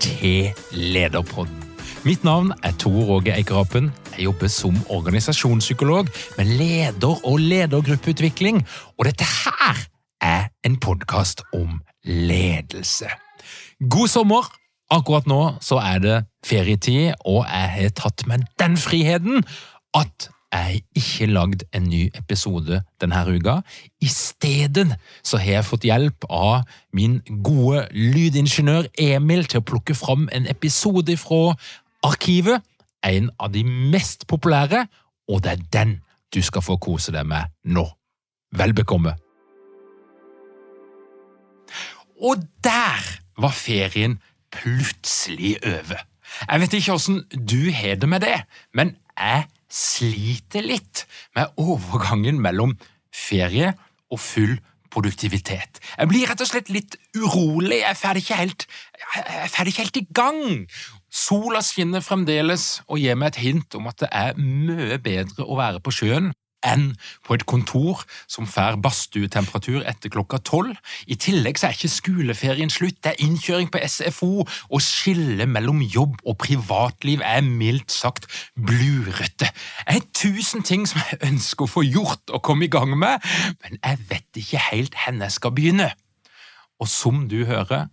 til Lederpodden. Mitt navn er Tor Åge Eikerapen. Jeg jobber som organisasjonspsykolog med leder- og ledergruppeutvikling. Og dette her er en podkast om ledelse. God sommer! Akkurat nå så er det ferietid, og jeg har tatt meg den friheten at har ikke lagd en ny episode denne uka. I stedet så har jeg fått hjelp av min gode lydingeniør Emil til å plukke fram en episode fra arkivet. En av de mest populære, og det er den du skal få kose deg med nå. Vel bekomme. Og der var ferien plutselig over. Jeg vet ikke åssen du har det med det, men jeg sliter litt med overgangen mellom ferie og full produktivitet. Jeg blir rett og slett litt urolig. Jeg er ikke ikke helt i gang. Sola skinner fremdeles og gir meg et hint om at det er mye bedre å være på sjøen enn på et kontor som får badstuetemperatur etter klokka tolv. I tillegg så er ikke skoleferien slutt, det er innkjøring på SFO, og skillet mellom jobb og privatliv er mildt sagt blurete. Det er tusen ting som jeg ønsker å få gjort og komme i gang med, men jeg vet ikke helt hvor jeg skal begynne. Og som du hører,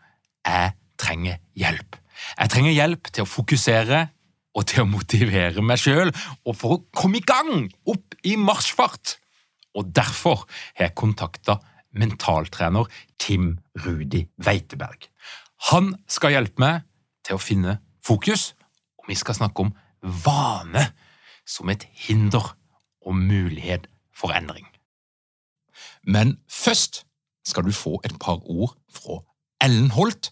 jeg trenger hjelp. Jeg trenger hjelp til å fokusere og til å motivere meg sjøl, og for å komme i gang, opp i marsjfart. Og derfor har jeg kontakta mentaltrener Tim Rudi Weiteberg. Han skal hjelpe meg til å finne fokus, og vi skal snakke om vane som et hinder og mulighet for endring. Men først skal du få et par ord fra Ellen Holt,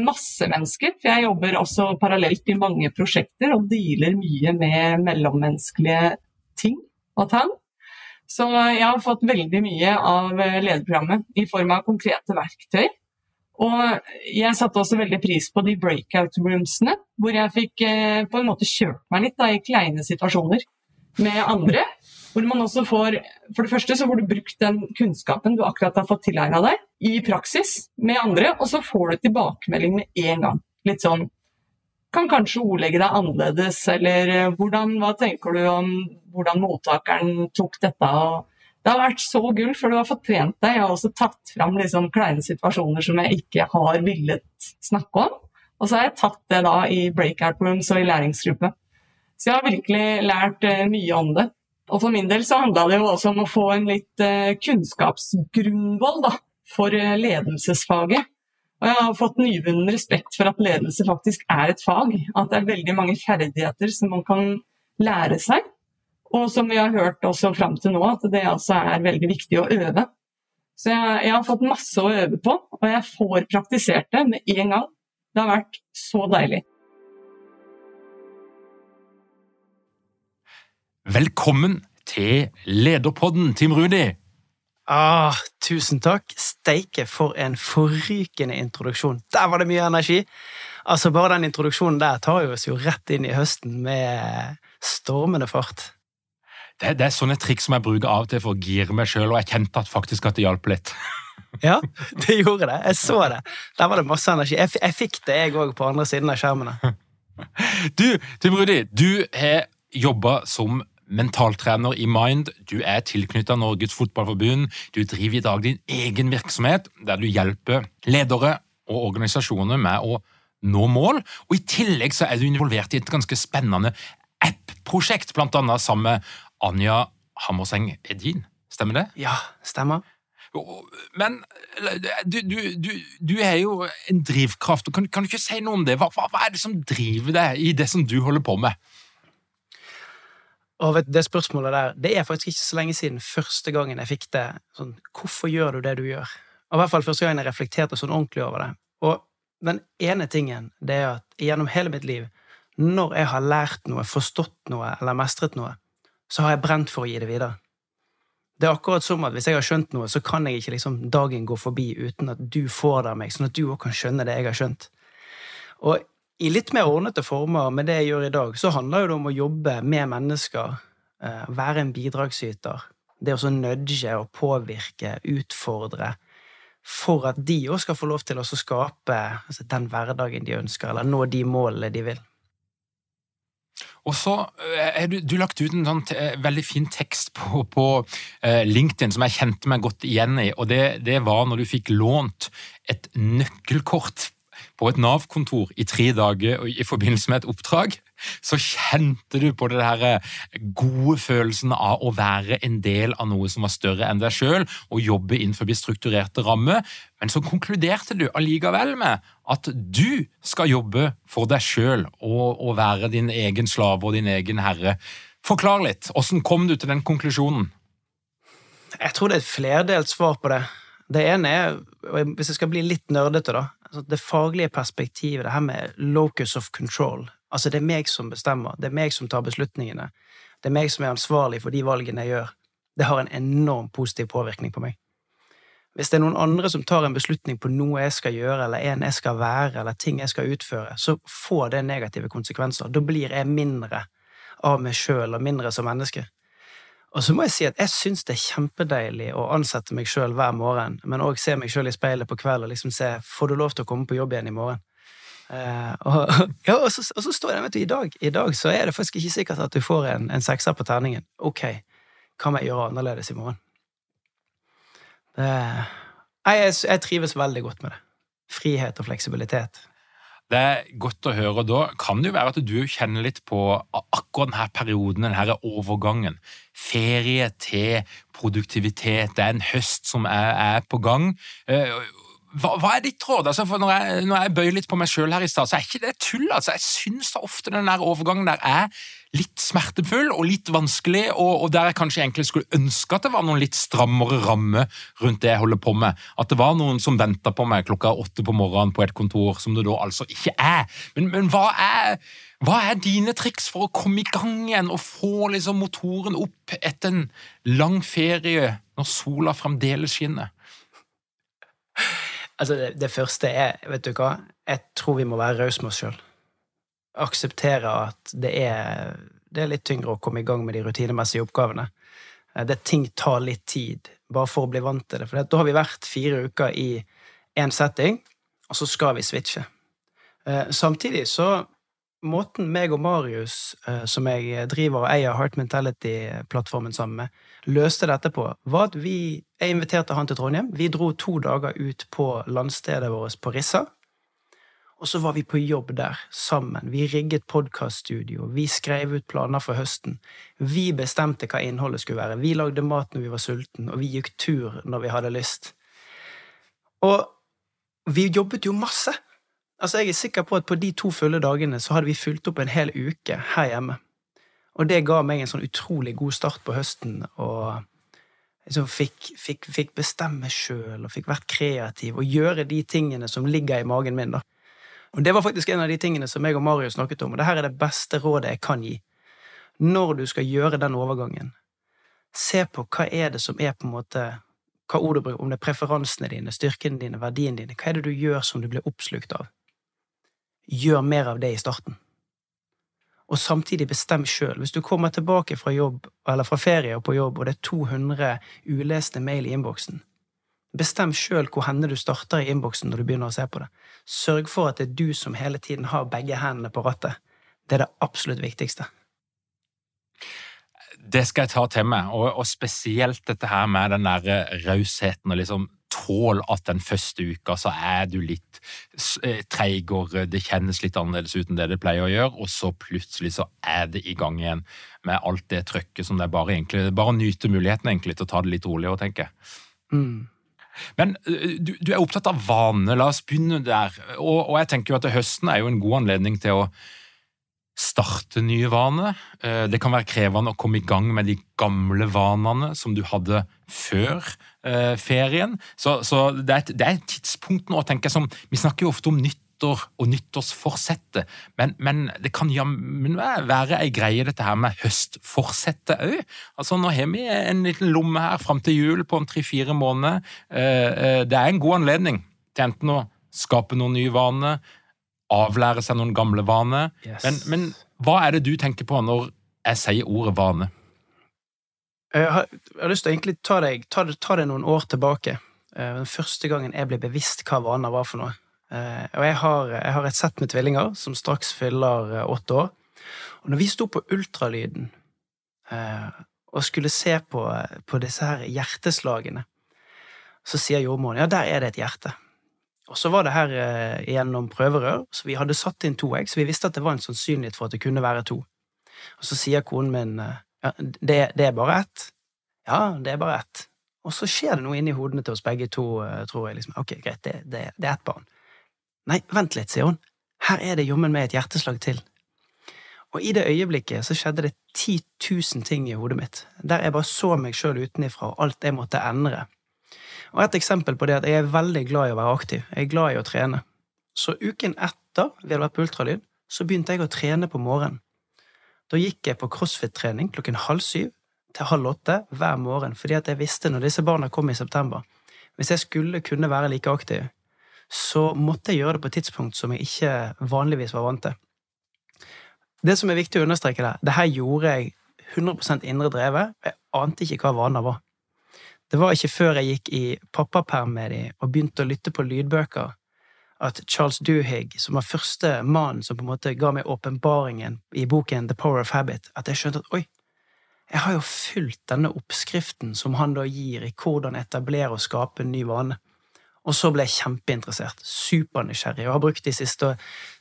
masse mennesker. For jeg jobber også parallelt i mange prosjekter og dealer mye med mellommenneskelige ting og tang. Så jeg har fått veldig mye av eh, lederprogrammet i form av konkrete verktøy. Og jeg satte også veldig pris på de breakout roomsene, hvor jeg fikk eh, på en måte kjørt meg litt da, i kleine situasjoner med andre. Hvor man også får For det første så får du brukt den kunnskapen du akkurat har fått tilegna deg, i praksis med andre, og så får du tilbakemelding med en gang. Litt sånn Kan kanskje ordlegge deg annerledes, eller eh, hvordan, hva tenker du om hvordan mottakeren tok dette? og det har vært så gull, for du har fått trent deg. Jeg har også tatt fram liksom kleine situasjoner som jeg ikke har villet snakke om. Og så har jeg tatt det da i breakout rooms og i læringsgruppe. Så jeg har virkelig lært uh, mye om det. Og for min del så handla det jo også om å få en litt uh, kunnskapsgrunnvoll for uh, ledelsesfaget. Og jeg har fått nyvunnen respekt for at ledelse faktisk er et fag. At det er veldig mange ferdigheter som man kan lære seg. Og som vi har hørt også fram til nå, at det altså er veldig viktig å øve. Så jeg, jeg har fått masse å øve på, og jeg får praktisert det med en gang. Det har vært så deilig. Velkommen til Lederpodden, Tim Rudi. Ah, tusen takk. Steike, for en forrykende introduksjon. Der var det mye energi. Altså, Bare den introduksjonen der tar oss jo rett inn i høsten med stormende fart. Det, det er sånne triks som jeg bruker av og til for å gire meg sjøl, og jeg kjente at faktisk at det hjalp litt. Ja, det gjorde det. Jeg så det. Der var det masse energi. Jeg, jeg fikk det, jeg òg, på andre siden av skjermene. Du, Tim Rudi, du har jobba som mentaltrener i Mind. Du er tilknytta Norges Fotballforbund. Du driver i dag din egen virksomhet, der du hjelper ledere og organisasjoner med å nå mål. Og I tillegg så er du involvert i et ganske spennende app-prosjekt, blant annet sammen med Anja Hammerseng Edin. Stemmer det? Ja, stemmer. Men du, du, du, du er jo en drivkraft. Kan, kan, du ikke si noe om det? Hva, hva, hva, er det som driver deg i det som du holder på med? Og vet, Det spørsmålet der, det er faktisk ikke så lenge siden første gangen jeg fikk det. Sånn, hvorfor gjør du det du gjør? Og i hvert fall første gangen jeg reflekterte sånn ordentlig over det. Og den ene tingen det er at gjennom hele mitt liv, når jeg har lært noe, forstått noe eller mestret noe, så har jeg brent for å gi det videre. Det er akkurat som at hvis jeg har skjønt noe, så kan jeg ikke liksom dagen gå forbi uten at du får det av meg, sånn at du òg kan skjønne det jeg har skjønt. Og i litt mer ordnete former med det jeg gjør i dag, så handler det om å jobbe med mennesker, eh, være en bidragsyter. Det å nudge og påvirke, utfordre, for at de òg skal få lov til å skape altså, den hverdagen de ønsker, eller nå de målene de vil. Og så eh, du, du, lagt ut en sånn veldig fin tekst på, på LinkedIn som jeg kjente meg godt igjen i, og det, det var når du fikk lånt et nøkkelkort på et Nav-kontor i tre dager i forbindelse med et oppdrag, så kjente du på det der eh, gode følelsen av å være en del av noe som var større enn deg sjøl, og jobbe innenfor strukturerte rammer. Men så konkluderte du allikevel med at du skal jobbe for deg sjøl og, og, være din egen slave og din egen herre. Forklar litt. Hvordan kom du til den konklusjonen? Jeg tror det er et flerdelt svar på det. Det ene er, hvis jeg skal bli litt nerdete, da altså Det faglige perspektivet, det her med locus of control. Altså, det er meg som bestemmer. Det er meg som tar beslutningene. Det er meg som er ansvarlig for de valgene jeg gjør. Det har en enorm positiv påvirkning på meg. Hvis det er noen andre som tar en beslutning på noe jeg skal gjøre, eller en jeg skal være, eller ting jeg skal utføre, så får det negative konsekvenser. Da blir jeg mindre av meg sjøl og mindre som menneske. Og så må jeg si at jeg syns det er kjempedeilig å ansette meg sjøl hver morgen, men òg se meg sjøl i speilet på kveld og liksom se får du lov til å komme på jobb igjen i morgen. Uh, og, ja, og, så, og, så, står det, vet du, i dag, i dag så er det faktisk ikke sikkert at du får en, en sekser på terningen. Ok, hva må jeg gjøre annerledes i morgen? Det, jeg, jeg trives veldig godt med det. Frihet og fleksibilitet. Det er godt å høre. Da kan det jo være at du kjenner litt på akkurat denne perioden, denne overgangen. Ferie til produktivitet. Det er en høst som er, er på gang. Eh, hva, hva, er ditt råd? Altså, når, jeg, når jeg bøyer litt på meg sjøl her i stad, så er ikke det tull. Altså. Jeg syns ofte den overgangen der er litt smertefull og litt vanskelig, og, og, der jeg kanskje egentlig skulle ønske at det var noen litt strammere ramme rundt det jeg holder på med. At det var noen som venta på meg klokka åtte på morgenen på et kontor, som det da altså ikke er. Men, men hva, er, hva er dine triks for å komme i gang igjen og få liksom motoren opp etter en lang ferie når sola fremdeles skinner? Altså, det, det, første er, vet du hva, jeg tror vi må være rause med oss sjøl. Akseptere at det er, det er, litt tyngre å komme i gang med de rutinemessige oppgavene. Eh, det Ting tar litt tid, bare for å bli vant til det. For da har vi vært fire uker i én setting, og så skal vi switche. Eh, samtidig så måten meg og Marius, eh, som jeg driver og eier Heart Mentality-plattformen sammen med, løste dette på, var at vi Jeg inviterte han til Trondheim. Vi dro to dager ut på landstedet vårt på Rissa. Og så var vi på jobb der sammen. Vi rigget podkaststudio. Vi skrev ut planer for høsten. Vi bestemte hva innholdet skulle være. Vi lagde mat når vi var sulten, og vi gikk tur når vi hadde lyst. Og vi jobbet jo masse. Altså, jeg er sikker på at på de to fulle dagene så hadde vi fulgt opp en hel uke her hjemme. Og det ga meg en sånn utrolig god start på høsten, og liksom fikk, fikk, fikk bestemme sjøl og fikk vært kreativ og gjøre de tingene som ligger i magen min. da. Og Det var faktisk en av de tingene som jeg og Mario snakket om, og det her er det beste rådet jeg kan gi. Når du skal gjøre den overgangen, se på hva er det som er på en måte hva ord du bruker, om det er preferansene dine, styrkene dine, verdiene dine. Hva er det du gjør som du blir oppslukt av? Gjør mer av det i starten og samtidig bestem sjøl. Hvis du kommer tilbake fra jobb, eller fra ferie og på jobb, og det er 200 uleste mail i innboksen, bestem sjøl hvor henne du starter i innboksen når du begynner å se på det. Sørg for at det er du som hele tiden har begge hendene på rattet. Det er det absolutt viktigste. Det skal jeg ta til meg, og, og spesielt dette her med den der rausheten og liksom tål at den første uka så er du litt eh, treigere, det kjennes litt annerledes ut enn det det pleier å gjøre, og så plutselig så er det i gang igjen med alt det trøkket som det er bare egentlig bare nyte muligheten egentlig til å ta det litt roligere, tenker jeg. Mm. Men du, du, er opptatt av vane, la oss begynne der. Og, og jeg tenker jo at høsten er jo en god anledning til å starte nye vaner. Det kan være krevende å komme i gang med de gamle vanene som du hadde før ferien. Så, så det, er et, det, er et, tidspunkt nå, tenker jeg, som Vi snakker jo ofte om nyttår og nyttårsforsettet, men, men det kan jammen være ei greie, dette her med høstforsettet òg. Altså, nå har vi en liten lomme her fram til jul på en tre-fire måneder. Eh, det er en god anledning til enten å skape noen nye vaner, avlære seg noen gamle vaner. Yes. Men, men, hva er det du tenker på når jeg sier ordet vane? Jeg har, jeg har lyst til å egentlig ta deg, ta, ta deg noen år tilbake. Eh, den første gangen jeg ble bevisst hva vaner var for noe. Eh, og jeg har, jeg har et sett med tvillinger som straks fyller eh, åtte år. Og når vi sto på ultralyden og skulle se på, på disse her hjerteslagene, så sier jordmoren ja, der er det et hjerte. Og så var det her eh, gjennom prøverør, så vi hadde satt inn to egg, så vi visste at det var en sannsynlighet for at det kunne være to. Og så sier konen min eh, ja, det, det, er bare ett. Ja, det er bare ett. Og så skjer det noe inni hodene til oss begge to, eh, tror jeg. liksom, Ok, greit, det, det, det er ett barn. Nei, vent litt, sier hun. Her er det jommen med et hjerteslag til. Og i det øyeblikket så skjedde det 10 000 ting i hodet mitt, der jeg bare så meg sjøl utenifra, og alt jeg måtte endre. Og Et eksempel på det er at jeg er veldig glad i å være aktiv. Jeg er glad i å trene. Så uken etter vi hadde vært på ultralyd, så begynte jeg å trene på morgenen. Da gikk jeg på crossfit-trening klokken halv syv til halv åtte hver morgen, fordi at jeg visste når disse barna kom i september Hvis jeg skulle kunne være like aktiv, så måtte jeg gjøre det på et tidspunkt som jeg ikke vanligvis var vant til. Det som er viktig å understreke der, det her gjorde jeg 100 indre drevet. Jeg ante ikke hva vaner var. Det var ikke før jeg gikk i pappaperm med de og begynte å lytte på lydbøker, at Charles Duhigg, som var første mannen som på en måte ga meg åpenbaringen i boken The Power of Habit, at jeg skjønte at oi, jeg har jo fulgt denne oppskriften som han da gir i hvordan etablere og skape en ny vane. Og så ble jeg kjempeinteressert, supernysgjerrig, og har brukt de siste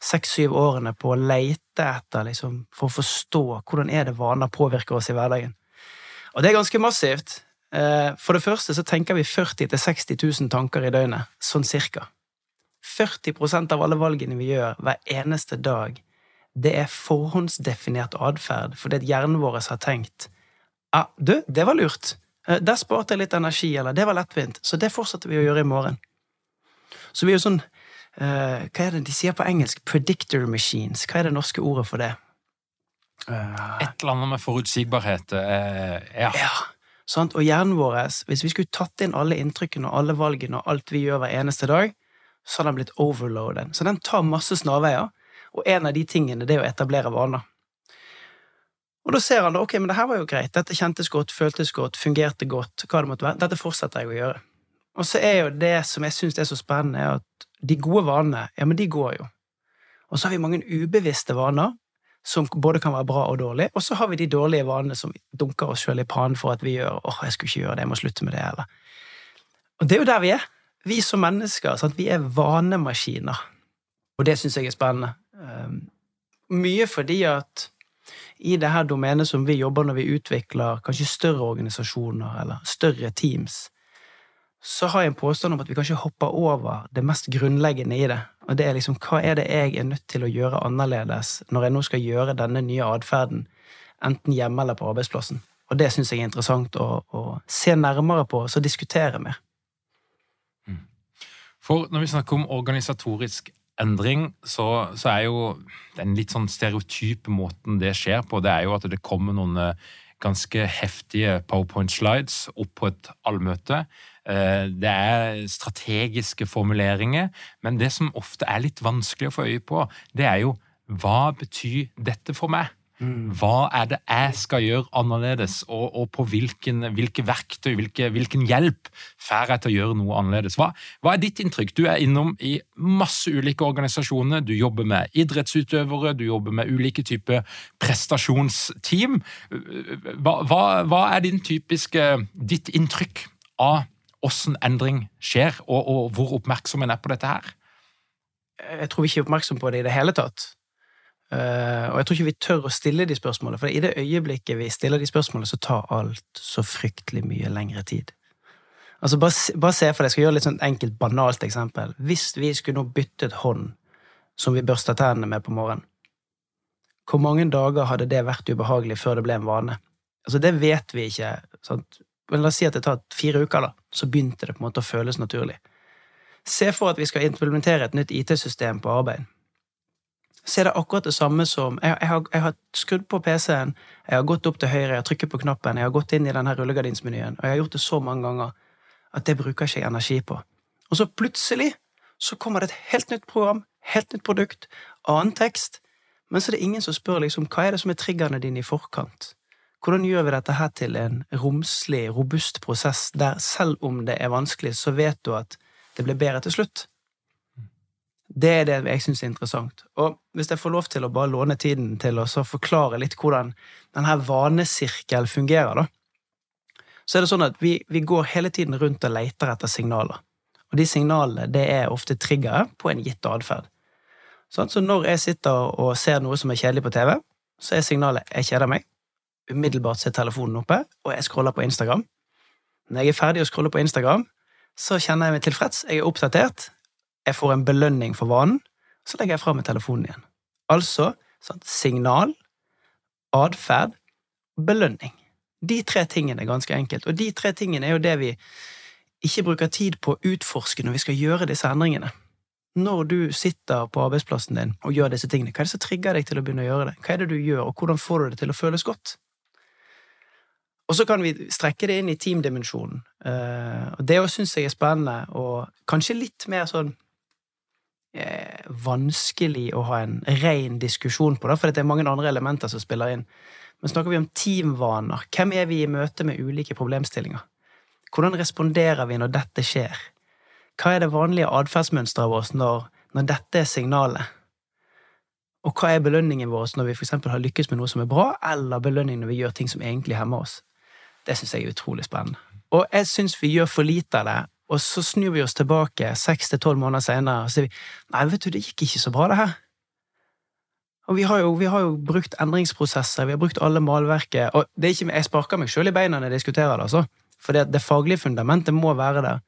seks-syv årene på å leite etter, liksom, for å forstå hvordan er det vaner påvirker oss i hverdagen. Og det er ganske massivt. Eh, for det første så tenker vi 40 000-60 000 tanker i døgnet, sånn cirka. 40% av alle valgene vi gjør hver eneste dag, det er forhåndsdefinert atferd fordi hjernen vår har tenkt ah, du, det var lurt. Eh, der sparte jeg litt energi, eller det var lettvint, så det fortsetter vi å gjøre i morgen. Så vi er jo sånn uh, Hva er det de sier på engelsk? Predictor machines. Hva er det norske ordet for det? Uh, Et eller annet med forutsigbarhet. Uh, ja. ja. Sant? Og hjernen vår, hvis vi skulle tatt inn alle inntrykkene og alle valgene og alt vi gjør hver eneste dag, så hadde den blitt overloaded. Så den tar masse snarveier, og en av de tingene det er å etablere vaner. Og da ser han da, ok, men det her var jo greit, dette kjentes godt, føltes godt, fungerte godt, hva det måtte være, dette fortsetter jeg å gjøre. Og så er jo det som jeg syns er så spennende, er at de gode vanene, ja, men de går jo. Og så har vi mange ubevisste vaner som både kan være bra og dårlig, og så har vi de dårlige vanene som dunker oss sjøl i pannen for at vi gjør åh, jeg skulle ikke gjøre det, jeg må slutte med det, eller Og det er jo der vi er. Vi som mennesker. Sant? Vi er vanemaskiner. Og det syns jeg er spennende. Um, mye fordi at i det her domenet som vi jobber når vi utvikler kanskje større organisasjoner eller større teams, så har jeg en påstand om at vi kanskje hopper over det mest grunnleggende i det. Og det er liksom hva er det jeg er nødt til å gjøre annerledes når jeg nå skal gjøre denne nye atferden, enten hjemme eller på arbeidsplassen. Og det syns jeg er interessant å, å se nærmere på og så diskutere mer. For når vi snakker om organisatorisk endring, så, så er jo den litt sånn stereotype måten det skjer på, det er jo at det kommer noen eh, ganske heftige powerpoint-slides opp på et allmøte. Eh, Det er strategiske formuleringer, men det som ofte er litt vanskelig å få øye på, det er jo hva betyr dette for meg? Hva er det jeg skal gjøre annerledes, og, og på hvilken, hvilke verktøy, hvilke, hvilken hjelp får jeg til å gjøre noe annerledes? Hva, hva er ditt inntrykk? Du er innom i masse ulike organisasjoner. Du jobber med idrettsutøvere, du jobber med ulike typer prestasjonsteam. Hva, hva, hva er din typiske, ditt inntrykk av hvordan endring skjer, og, og hvor oppmerksom en er på dette her? Jeg tror vi ikke er oppmerksom på det i det hele tatt. Uh, og jeg tror ikke vi tør å stille de spørsmålene, for i det øyeblikket vi stiller de spørsmålene, så tar alt så fryktelig mye lengre tid. Altså Bare, bare se for deg, jeg skal gjøre litt sånn enkelt, banalt eksempel. Hvis vi skulle nå byttet hånd som vi børster tennene med på morgenen, hvor mange dager hadde det vært ubehagelig før det ble en vane? Altså Det vet vi ikke. Sant? Men la oss si at det tar fire uker, da. Så begynte det på en måte å føles naturlig. Se for at vi skal implementere et nytt IT-system på arbeid så er det akkurat det samme som Jeg, jeg, har, jeg har skrudd på PC-en, jeg har gått opp til høyre, jeg har trykket på knappen, jeg har gått inn i denne rullegardinsmenyen, og jeg har gjort det så mange ganger at det bruker ikke jeg energi på. Og så plutselig så kommer det et helt nytt program, helt nytt produkt, annen tekst, men så er det ingen som spør liksom, hva er det som er triggerne dine i forkant. Hvordan gjør vi dette her til en romslig, robust prosess der selv om det er vanskelig, så vet du at det blir bedre til slutt? Det er det jeg syns er interessant. Og hvis jeg får lov til å bare låne tiden til å forklare litt hvordan denne vanesirkel fungerer, da, så er det sånn at vi, vi går hele tiden rundt og leter etter signaler. Og de signalene det er ofte triggere på en gitt atferd. Sånn, så når jeg sitter og ser noe som er kjedelig på TV, så er signalet 'jeg kjeder meg'. Umiddelbart ser telefonen oppe, og jeg scroller på Instagram. Når jeg er ferdig å scrolle på Instagram, så kjenner jeg meg tilfreds, jeg er oppdatert, jeg får en belønning for vanen, så legger jeg fra meg telefonen igjen. Altså sånn, signal, atferd, belønning. De tre tingene er ganske enkelt, og de tre tingene er jo det vi ikke bruker tid på å utforske når vi skal gjøre disse endringene. Når du sitter på arbeidsplassen din og gjør disse tingene, hva er det som trigger deg til å begynne å gjøre det? Hva er det du gjør, og hvordan får du det til å føles godt? Og så kan vi strekke det inn i teamdimensjonen. Eh, og det syns jeg er spennende, og kanskje litt mer sånn eh, vanskelig å ha en ren diskusjon på, da, for det er mange andre elementer som spiller inn. Men snakker vi om teamvaner, hvem er vi i møte med ulike problemstillinger? Hvordan responderer vi når dette skjer? Hva er det vanlige atferdsmønsteret vårt når, når dette er signalet? Og hva er belønningen vår når vi for har lykkes med noe som er bra, eller belønningen når vi gjør ting som egentlig hemmer oss? Det syns jeg er utrolig spennende. Og jeg syns vi gjør for lite av det, og så snur vi oss tilbake seks til tolv måneder senere og sier vi, nei, vet du, det gikk ikke så bra, det her. Og vi har, jo, vi har jo brukt endringsprosesser, vi har brukt alle malverket, og det er ikke, jeg sparker meg sjøl i beina når jeg diskuterer det, altså. For det, det faglige fundamentet må være der.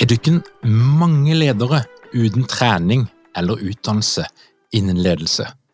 Er dykken mange ledere uten trening eller utdannelse innen ledelse?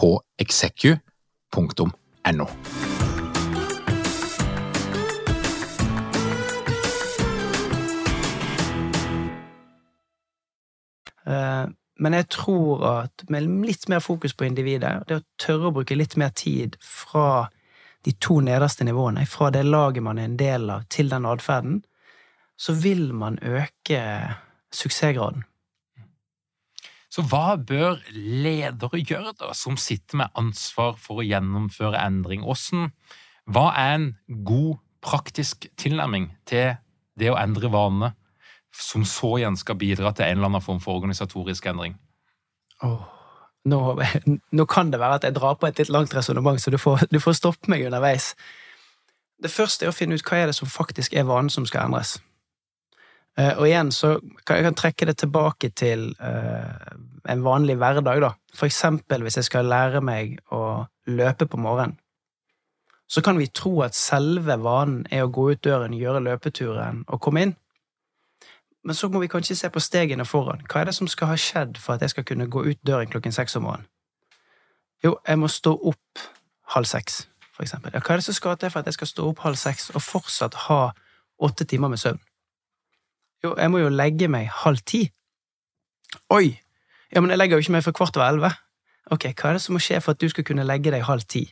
på execu.no. Eh, Men jeg tror at med litt mer fokus på individet, det å tørre å bruke litt mer tid fra de to nederste nivåene, fra det laget man er en del av, til den atferden, så vil man øke suksessgraden. Så hva bør ledere gjøre, da, som sitter med ansvar for å gjennomføre endring? Hvordan, hva er en god, praktisk tilnærming til det å endre vanene, som så igjen skal bidra til en eller annen form for organisatorisk endring? Oh. nå, nå, kan det være at jeg drar på et litt langt resonnement, så du får, du får stoppe meg underveis. Det første er å finne ut hva er det som faktisk er vanen som skal endres. Uh, og igjen så kan jeg trekke det tilbake til uh, en vanlig hverdag, da. For eksempel hvis jeg skal lære meg å løpe på morgenen. Så kan vi tro at selve vanen er å gå ut døren, gjøre løpeturen og komme inn. Men så må vi kanskje se på stegene foran. Hva er det som skal ha skjedd for at jeg skal kunne gå ut døren klokken seks om morgenen? Jo, jeg må stå opp halv seks, for eksempel. Ja, hva er det som skal til for at jeg skal stå opp halv seks og fortsatt ha åtte timer med søvn? Jo, jeg må jo legge meg halv ti. Oi! Ja, men jeg legger jo ikke meg for kvart over elleve. Ok, hva er det som må skje for at du skal kunne legge deg halv ti?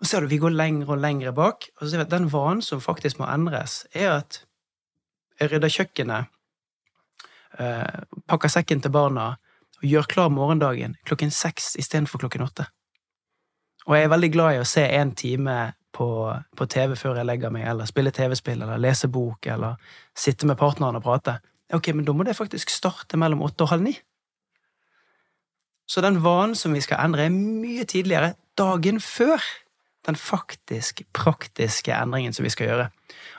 Og ser du, vi går lengre og lengre bak, og så ser vi at den vanen som faktisk må endres, er at jeg rydder kjøkkenet Eh, pakker sekken til barna og gjør klar morgendagen klokken seks istedenfor klokken åtte. Og jeg er veldig glad i å se en time på, på TV før jeg legger meg, eller spille TV-spill, eller lese bok, eller sitte med partneren og prate. Ok, men da må det faktisk starte mellom åtte og halv ni. Så den vanen som vi skal endre, er mye tidligere dagen før den faktisk praktiske endringen som vi skal gjøre.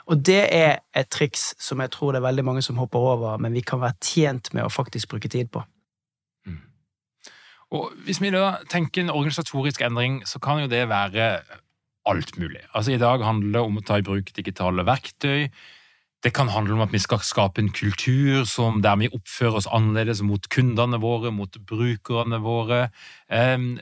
Og det er et triks som jeg tror det er veldig mange som hopper over, men vi kan være tjent med å faktisk bruke tid på. Mm. Og Hvis vi da tenker en organisatorisk endring, så kan jo det være alt mulig. Altså I dag handler det om å ta i bruk digitale verktøy. Det kan handle om at vi skal skape en kultur der vi oppfører oss annerledes mot kundene våre, mot brukerne våre. Um,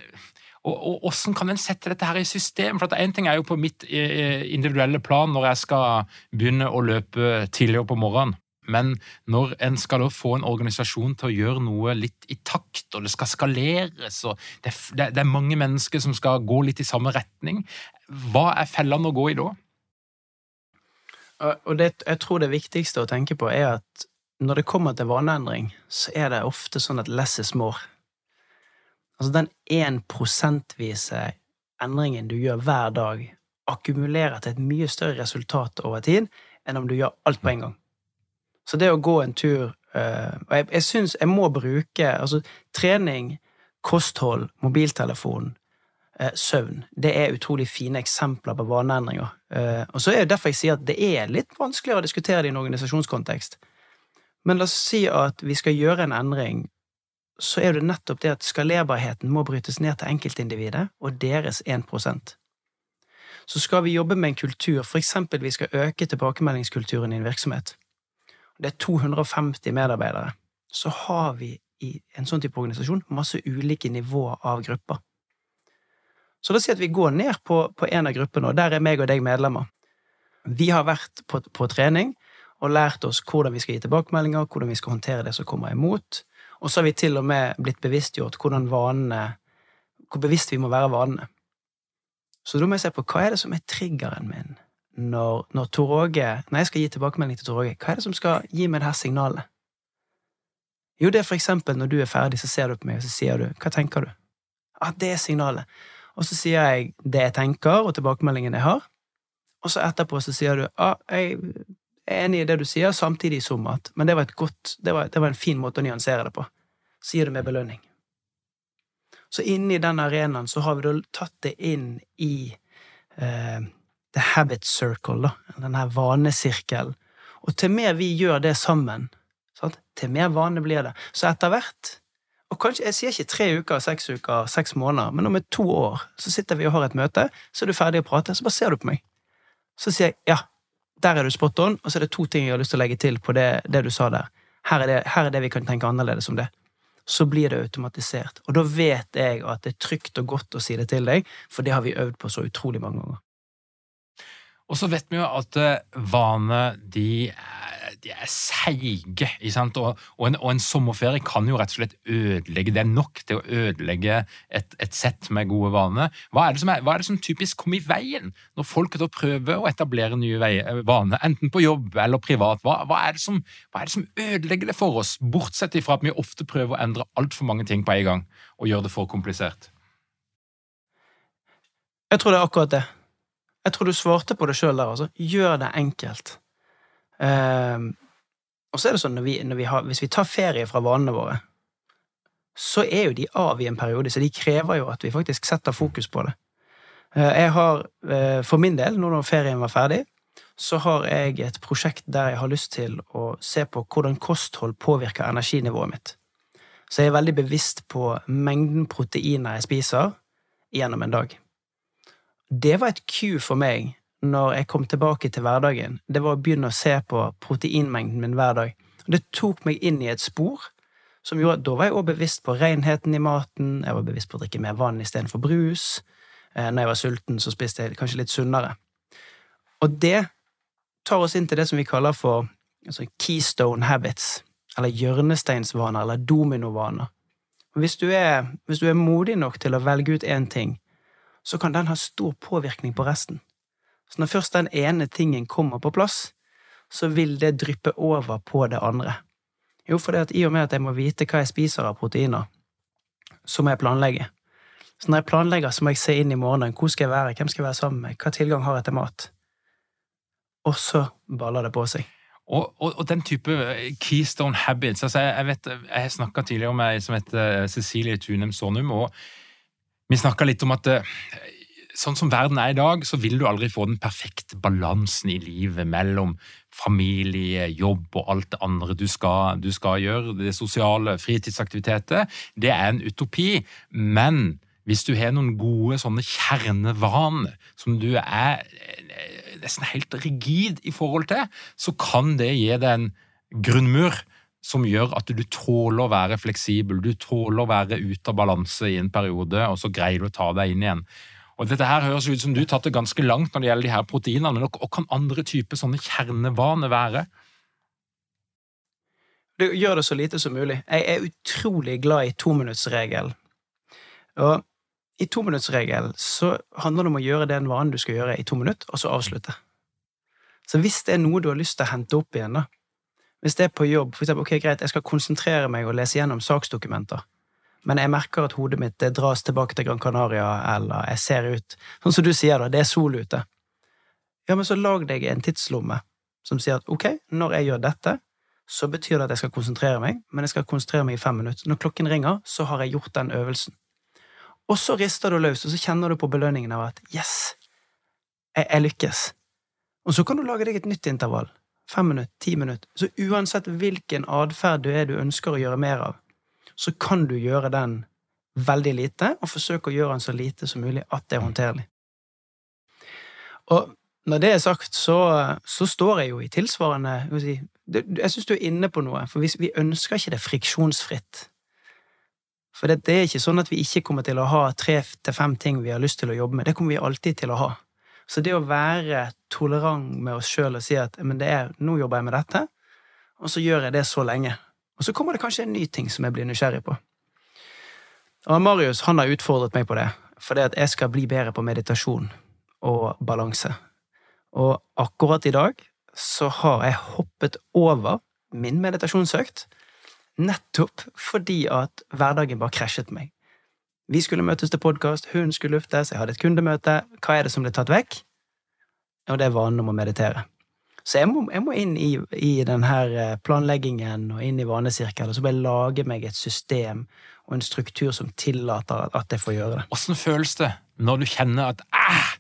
og Hvordan kan en sette dette her i system? For Én ting er jo på mitt eh, individuelle plan når jeg skal begynne å løpe tidligere på morgenen. Men når en skal da få en organisasjon til å gjøre noe litt i takt, og det skal skaleres, og det, det, det er mange mennesker som skal gå litt i samme retning, hva er fellene å gå i da? Og det, jeg tror det viktigste å tenke på er at når det kommer til vaneendring, så er det ofte sånn at less is more. Altså den én prosentvise endringen du gjør hver dag, akkumulerer til et mye større resultat over tid enn om du gjør alt på en gang. Så det å gå en tur øh, Og jeg, jeg syns jeg må bruke altså trening, kosthold, mobiltelefon, øh, søvn. Det er utrolig fine eksempler på vaneendringer. Uh, og så er det derfor jeg sier at det er litt vanskeligere å diskutere det i en organisasjonskontekst. Men la oss si at vi skal gjøre en endring så er det nettopp det at skalerbarheten må brytes ned til enkeltindividet og deres 1% Så skal vi jobbe med en kultur, for eksempel vi skal øke tilbakemeldingskulturen i en virksomhet. Det er 250 medarbeidere. Så har vi i en sånn type organisasjon masse ulike nivåer av grupper. Så la oss si at vi går ned på, på en av gruppene, og der er meg og deg medlemmer. Vi har vært på, på trening og lært oss hvordan vi skal gi tilbakemeldinger, hvordan vi skal håndtere det som kommer imot, og så har vi til og med blitt bevisstgjort vanene Hvor bevisst vi må være vanene. Så da må jeg se på hva er det som er triggeren min når, når Tor Åge Når jeg skal gi tilbakemelding til Tor Åge, hva er det som skal gi meg det her signalet? Jo, det er for eksempel når du er ferdig, så ser du på meg, og så sier du Hva tenker du? Ah, det er signalet. Og så sier jeg det jeg tenker, og tilbakemeldingen jeg har. Og så etterpå så sier du ah, jeg er enig i det du sier, samtidig som at Men det var, godt, det var, det var en fin måte å nyansere det på. Så Sier du med belønning. Så inni den arenaen så har vi da tatt det inn i eh, the habit circle, da. Den her vanesirkelen. Og til mer vi gjør det sammen, sant? til mer vane blir det. Så etter hvert og kanskje, Jeg sier ikke tre uker, seks uker, seks måneder, men om et to år så sitter vi og har et møte, så er du ferdig å prate, så bare ser du på meg. Så sier jeg ja, der er du spot on, og så er det to ting jeg har lyst til å legge til på det, det du sa der. Her er, det, her er det vi kan tenke annerledes om det. Så blir det automatisert. Og da vet jeg at det er trygt og godt å si det til deg, for det har vi øvd på så utrolig mange ganger. Og så vet vi jo at eh, vaner de de er seige. Og, og, en, og, en, sommerferie kan jo rett og slett ødelegge. Det er nok til å ødelegge et, et sett med gode vaner. Hva er, er, hva er, det som typisk kommer i veien når folk da prøver å etablere nye eh, vaner, enten på jobb eller privat? Hva, hva, er som, hva, er det som, ødelegger det for oss, bortsett fra at vi ofte prøver å endre altfor mange ting på en gang og gjøre det for komplisert? Jeg tror det er akkurat det. Jeg tror du svarte på det sjøl der, altså. Gjør det enkelt. Uh, og så er det sånn når vi, når vi har, hvis vi tar ferie fra vanene våre, så er jo de av i en periode, så de krever jo at vi faktisk setter fokus på det. Uh, jeg har, uh, for min del, nå når ferien var ferdig, så har jeg et prosjekt der jeg har lyst til å se på hvordan kosthold påvirker energinivået mitt. Så jeg er veldig bevisst på mengden proteiner jeg spiser gjennom en dag. Det var et cue for meg når jeg kom tilbake til hverdagen. Det var å begynne å se på proteinmengden min hver dag. Det tok meg inn i et spor som gjorde at da var jeg også bevisst på renheten i maten, jeg var bevisst på å drikke mer vann istedenfor brus. Eh, når jeg var sulten, så spiste jeg kanskje litt sunnere. Og det tar oss inn til det som vi kaller for altså, keystone habits, eller hjørnesteinsvaner, eller dominovaner. Hvis du, er, hvis du er modig nok til å velge ut én ting, så kan den ha stor påvirkning på resten. Så når først den ene tingen kommer på plass, så vil det dryppe over på det andre. Jo, for det at i og med at jeg må vite hva jeg spiser av proteiner, så må jeg planlegge. Så når jeg planlegger, så må jeg se inn i morgenen. Hvor skal jeg være? Hvem skal jeg være sammen med? Hva tilgang har jeg til mat? Og så baller det på seg. Og, og, og, den type keystone habits altså Jeg, jeg vet, jeg snakka tidligere om ei som heter Cecilie Tunem Sonum, og vi snakka litt om at sånn som verden er i dag, så vil du aldri få den perfekte balansen i livet mellom familie, jobb og alt det andre du skal, du skal gjøre. Det sosiale, fritidsaktiviteter. Det er en utopi. Men hvis du har noen gode sånne kjernevaner som du er eh, nesten helt rigid i forhold til, så kan det gi deg en grunnmur som gjør at du tåler å være fleksibel, du tåler å være ute av balanse i en periode, og så greier du å ta deg inn igjen. Og Dette her høres ut som du har tatt det ganske langt når det gjelder de her proteinene, men hva kan andre typer sånne kjernevaner være? Du gjør det så lite som mulig. Jeg er utrolig glad i tominuttsregelen. Og i tominuttsregelen så handler det om å gjøre den vanen du skal gjøre i to minutter, og så avslutte. Så hvis det er noe du har lyst til å hente opp igjen, da, hvis det er på jobb, for eksempel, ok, greit, jeg skal konsentrere meg og lese gjennom saksdokumenter, men jeg merker at hodet mitt dras tilbake til Gran Canaria, eller jeg ser ut Sånn som du sier, da, det er sol ute. Ja, men så lag deg en tidslomme som sier at ok, når jeg gjør dette, så betyr det at jeg skal konsentrere meg, men jeg skal konsentrere meg i fem minutter. Når klokken ringer, så har jeg gjort den øvelsen. Og så rister du løs, og så kjenner du på belønningen av at yes, jeg, jeg lykkes. Og så kan du lage deg et nytt intervall. Fem minutter, ti minutter. Så uansett hvilken atferd du er du ønsker å gjøre mer av, så kan du gjøre den veldig lite, og forsøke å gjøre den så lite som mulig at det er håndterlig. Og når det er sagt, så, så står jeg jo i tilsvarende Jeg, si, syns du er inne på noe, for vi, vi ønsker ikke det friksjonsfritt. For det, det, er ikke sånn at vi ikke kommer til å ha tre til fem ting vi har lyst til å jobbe med. Det kommer vi alltid til å ha. Så det å være tolerant med oss sjøl og si at men det er, nå jobber jeg med dette, og så gjør jeg det så lenge, og så kommer det kanskje en ny ting som jeg blir nysgjerrig på. Og Marius han har utfordret meg på det, fordi at jeg skal bli bedre på meditasjon og balanse. Og akkurat i dag så har jeg hoppet over min meditasjonsøkt, nettopp fordi at hverdagen bare krasjet meg. Vi skulle møtes til podkast, hun skulle luftes, jeg hadde et kundemøte. Hva er det som ble tatt vekk? Og det er vanen om å meditere. Så jeg må, jeg må inn i, i denne eh, planleggingen og inn i vanesirkelen, og så bare lage meg et system og en struktur som tillater at jeg får gjøre det. Åssen føles det når du kjenner at æh,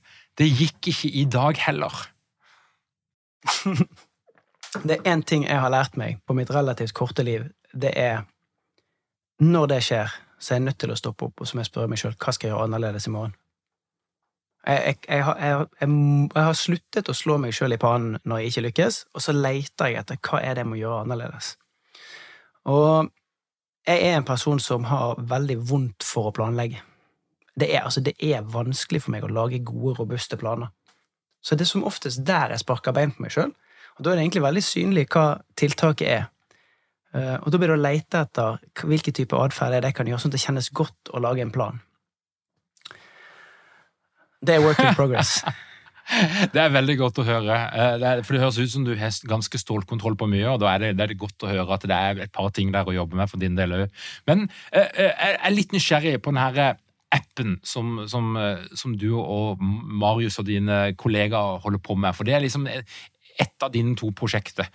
det gikk ikke i dag heller? det er én ting jeg har lært meg på mitt relativt korte liv. Det er når det skjer, så er jeg nødt til å stoppe opp og så må jeg spørre meg sjøl hva skal jeg gjøre annerledes i morgen. Jeg, jeg, jeg, jeg, har sluttet å slå meg sjøl i pannen når jeg ikke lykkes, og så leter jeg etter hva er det jeg må gjøre annerledes. Og jeg er en person som har veldig vondt for å planlegge. Det er, altså, det er vanskelig for meg å lage gode, robuste planer. Så det er som oftest der jeg sparker bein på meg sjøl, og da er det egentlig veldig synlig hva tiltaket er. Eh, og da blir det å lete etter hvilken type atferd det kan gjøre, sånn at det kjennes godt å lage en plan. Det er work in progress. Det er veldig godt å høre. Eh, for det høres ut som du har ganske stålkontroll på mye, og da er det, det er godt å høre at det er et par ting der å jobbe med for din del òg. Men eh, jeg er litt nysgjerrig på denne appen som, som, som, du og Marius og dine kollegaer holder på med. For det er liksom ett av dine to prosjekter.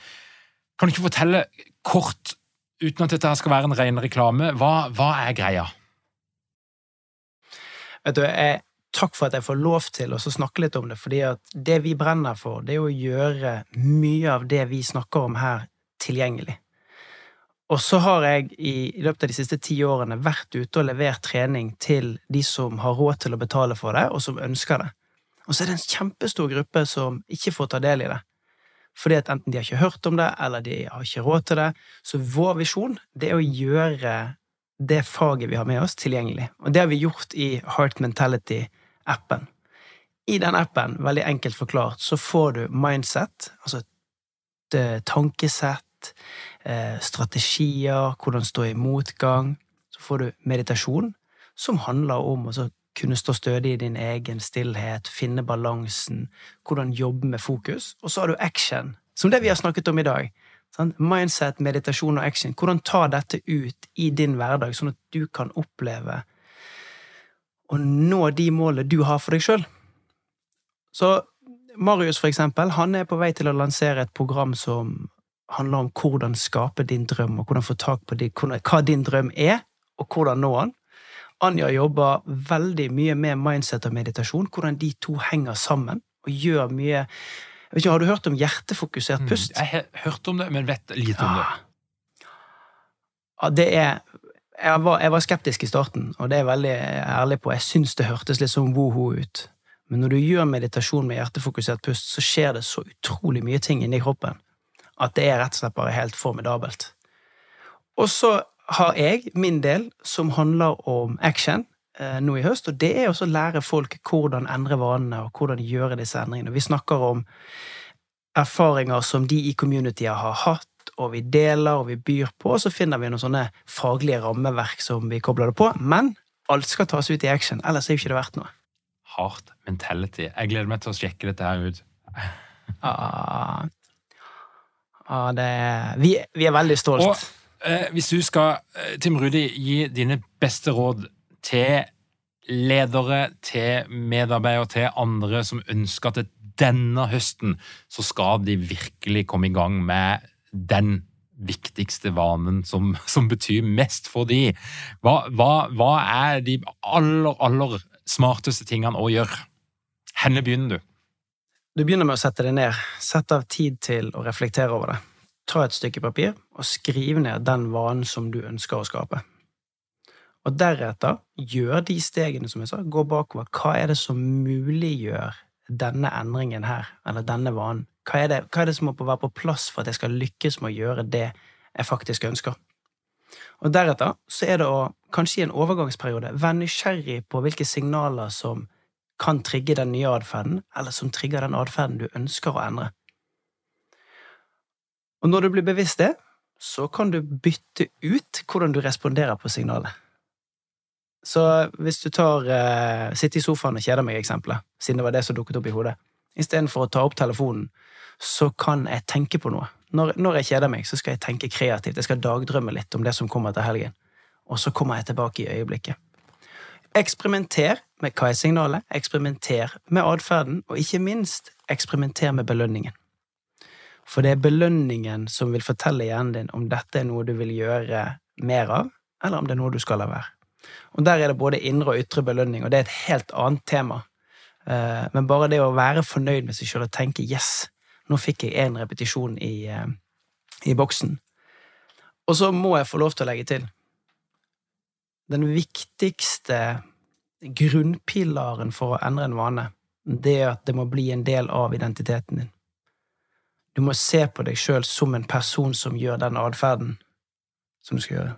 Kan du ikke fortelle kort uten at dette skal være en ren reklame, hva, hva er greia? Vet du, jeg, takk for at jeg får lov til å snakke litt om det, fordi det vi brenner for, det er å gjøre mye av det vi snakker om her, tilgjengelig. Og så har jeg i løpet av de siste ti årene vært ute og levert trening til de som har råd til å betale for det, og som ønsker det. Og så er det en kjempestor gruppe som ikke får ta del i det. Fordi at enten de har ikke hørt om det, eller de har ikke råd til det. Så vår visjon, det er å gjøre det faget vi har med oss, tilgjengelig. Og det har vi gjort i Heart Mentality-appen. I den appen, veldig enkelt forklart, så får du mindset, altså et tankesett, eh, strategier, hvordan stå i motgang. Så får du meditasjon, som handler om å kunne stå stødig i din egen stillhet, finne balansen, hvordan jobbe med fokus. Og så har du action, som det vi har snakket om i dag. Mindset, meditasjon og action. Hvordan ta dette ut i din hverdag, sånn at du kan oppleve å nå de målene du har for deg sjøl. Så Marius, for eksempel, han er på vei til å lansere et program som handler om hvordan skape din drøm, og hvordan få tak på din, hva din drøm er, og hvordan nå den. Anja jobber veldig mye med mindset og meditasjon, hvordan de to henger sammen og gjør mye ikke, Har du hørt om hjertefokusert mm, pust? Mm, jeg har hørt om det, men vet lite om det. Ja, det er jeg var, jeg var, skeptisk i starten, og det er jeg veldig ærlig på. Jeg syns det hørtes litt sånn woho ut. Men når du gjør meditasjon med hjertefokusert pust, så skjer det så utrolig mye ting inni kroppen at det er rett og slett bare helt formidabelt. Og så har jeg min del, som handler om action, eh, nå i høst, og det er også å lære folk hvordan endre vanene, og hvordan gjøre disse endringene. Vi snakker om erfaringer som de i communityet har hatt, og vi deler og vi byr på, og så finner vi noen sånne faglige rammeverk som vi kobler det på. Men alt skal tas ut i action, ellers er jo ikke det verdt noe. Hard mentality. Jeg gleder meg til å sjekke dette her ut. ah, ah, det, vi, vi, er veldig stolt. Og hvis du skal, eh, Tim Rudi, gi dine beste råd til ledere, til medarbeidere, til andre som ønsker at denne høsten så skal de virkelig komme i gang med den viktigste vanen som, som betyr mest for de. Hva, hva, hva, er de aller, aller smarteste tingene å gjøre? Henne begynner du? Du begynner med å sette deg ned. Sett av tid til å reflektere over det. Ta et stykke papir og skriv ned den vanen som du ønsker å skape. Og deretter gjør de stegene som jeg sa, gå bakover. Hva er det som muliggjør denne endringen her, eller denne vanen? Hva er, det, hva er det som må være på plass for at jeg skal lykkes med å gjøre det jeg faktisk ønsker? Og deretter så er det å, kanskje i en overgangsperiode, være nysgjerrig på hvilke signaler som kan trigge den nye atferden, eller som trigger den atferden du ønsker å endre. Og når du blir bevisst det, så kan du bytte ut hvordan du responderer på signalet. Så hvis du tar uh, sitte i sofaen og kjeder meg-eksempelet, siden det var det som dukket opp i hodet, istedenfor å ta opp telefonen, så kan jeg tenke på noe. Når, når, jeg kjeder meg, så skal jeg tenke kreativt. Jeg skal dagdrømme litt om det som kommer til helgen. Og så kommer jeg tilbake i øyeblikket. Eksperimenter med hva er signalet, eksperimenter med atferden, og ikke minst eksperimenter med belønningen. For det er belønningen som vil fortelle hjernen din om dette er noe du vil gjøre mer av, eller om det er noe du skal la være. Og Der er det både indre og ytre belønning, og det er et helt annet tema. Eh, men bare det å være fornøyd med seg sjøl og tenke 'yes, nå fikk jeg én repetisjon i, eh, i boksen'. Og så må jeg få lov til å legge til den viktigste grunnpilaren for å endre en vane, det er at det må bli en del av identiteten din. Du må se på deg sjøl som en person som gjør den atferden som du skal gjøre.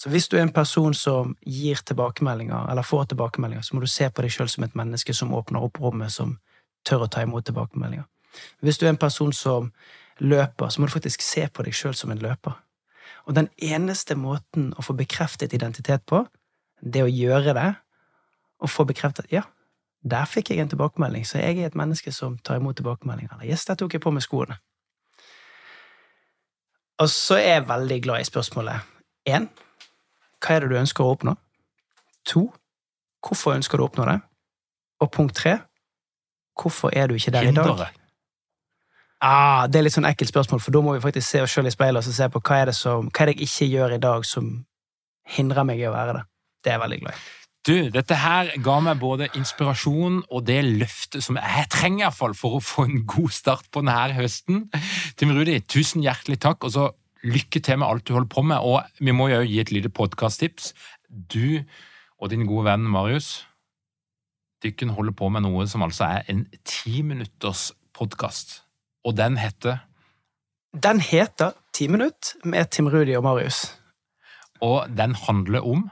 Så hvis du er en person som gir tilbakemeldinger, eller får tilbakemeldinger, så må du se på deg sjøl som et menneske som åpner opp rommet, som tør å ta imot tilbakemeldinger. Hvis du er en person som løper, så må du faktisk se på deg sjøl som en løper. Og den eneste måten å få bekreftet identitet på, det å gjøre det, og få bekreftet ja, der fikk jeg en tilbakemelding, så jeg er et menneske som tar imot tilbakemeldinger. Yes, der tok jeg på meg skoene. Og så er jeg veldig glad i spørsmålet én hva er det du ønsker å oppnå? To, hvorfor ønsker du å oppnå det? Og punkt tre, hvorfor er du ikke der i dag? Ah, det er litt sånn ekkelt spørsmål, for da må vi faktisk se oss sjøl i speilet og se på hva er, det som, hva er det jeg ikke gjør i dag som hindrer meg i å være det. Det er jeg veldig glad i. Du, dette her ga meg både inspirasjon og det løftet som jeg trenger i hvert fall for å få en god start på denne høsten. Tim Rudi, tusen hjertelig takk, og så lykke til med alt du holder på med. Og vi må jo gi et lite podkasttips. Du og din gode venn Marius, dere holder på med noe som altså er en ti minutters podkast, og den heter Den heter Ti minutt med Tim Rudi og Marius. Og den handler om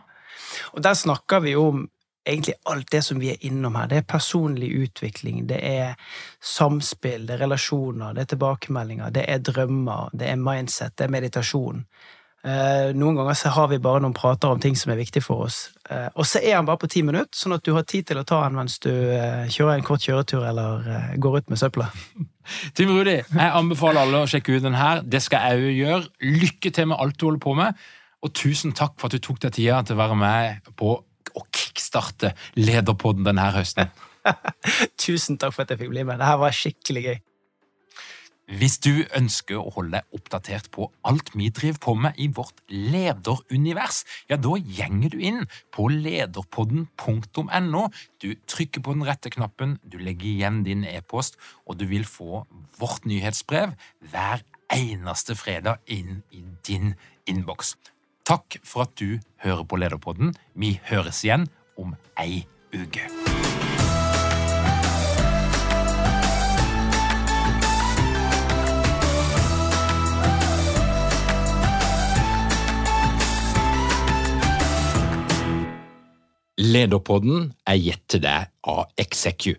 Og der snakker vi om egentlig alt det som vi er innom her. Det er personlig utvikling, det er samspill, det er relasjoner, det er tilbakemeldinger, det er drømmer, det er mindset, det er meditasjon. Eh, noen ganger så har vi bare noen prater om ting som er viktig for oss. Eh, og så er han bare på ti minutter, sånn at du har tid til å ta han mens du eh, kjører en kort kjøretur eller går ut med søpla. Tim Rudi, jeg anbefaler alle å sjekke ut den her. Det skal jeg òg gjøre. Lykke til med alt du holder på med. Og tusen takk for at du tok deg tida til å være med på å kickstarte Lederpodden denne høsten. tusen takk for at jeg fikk bli med. Dette var skikkelig gøy. Hvis du ønsker å holde deg oppdatert på alt vi driver på med i vårt lederunivers, ja, da gjenger du inn på lederpodden.no. Du trykker på den rette knappen, du legger igjen din e-post, og du vil få vårt nyhetsbrev hver eneste fredag inn i din innboks. Takk for at du hører på Lederpodden. Vi høres igjen om ei uke. Lederpodden er gitt til deg av Execu.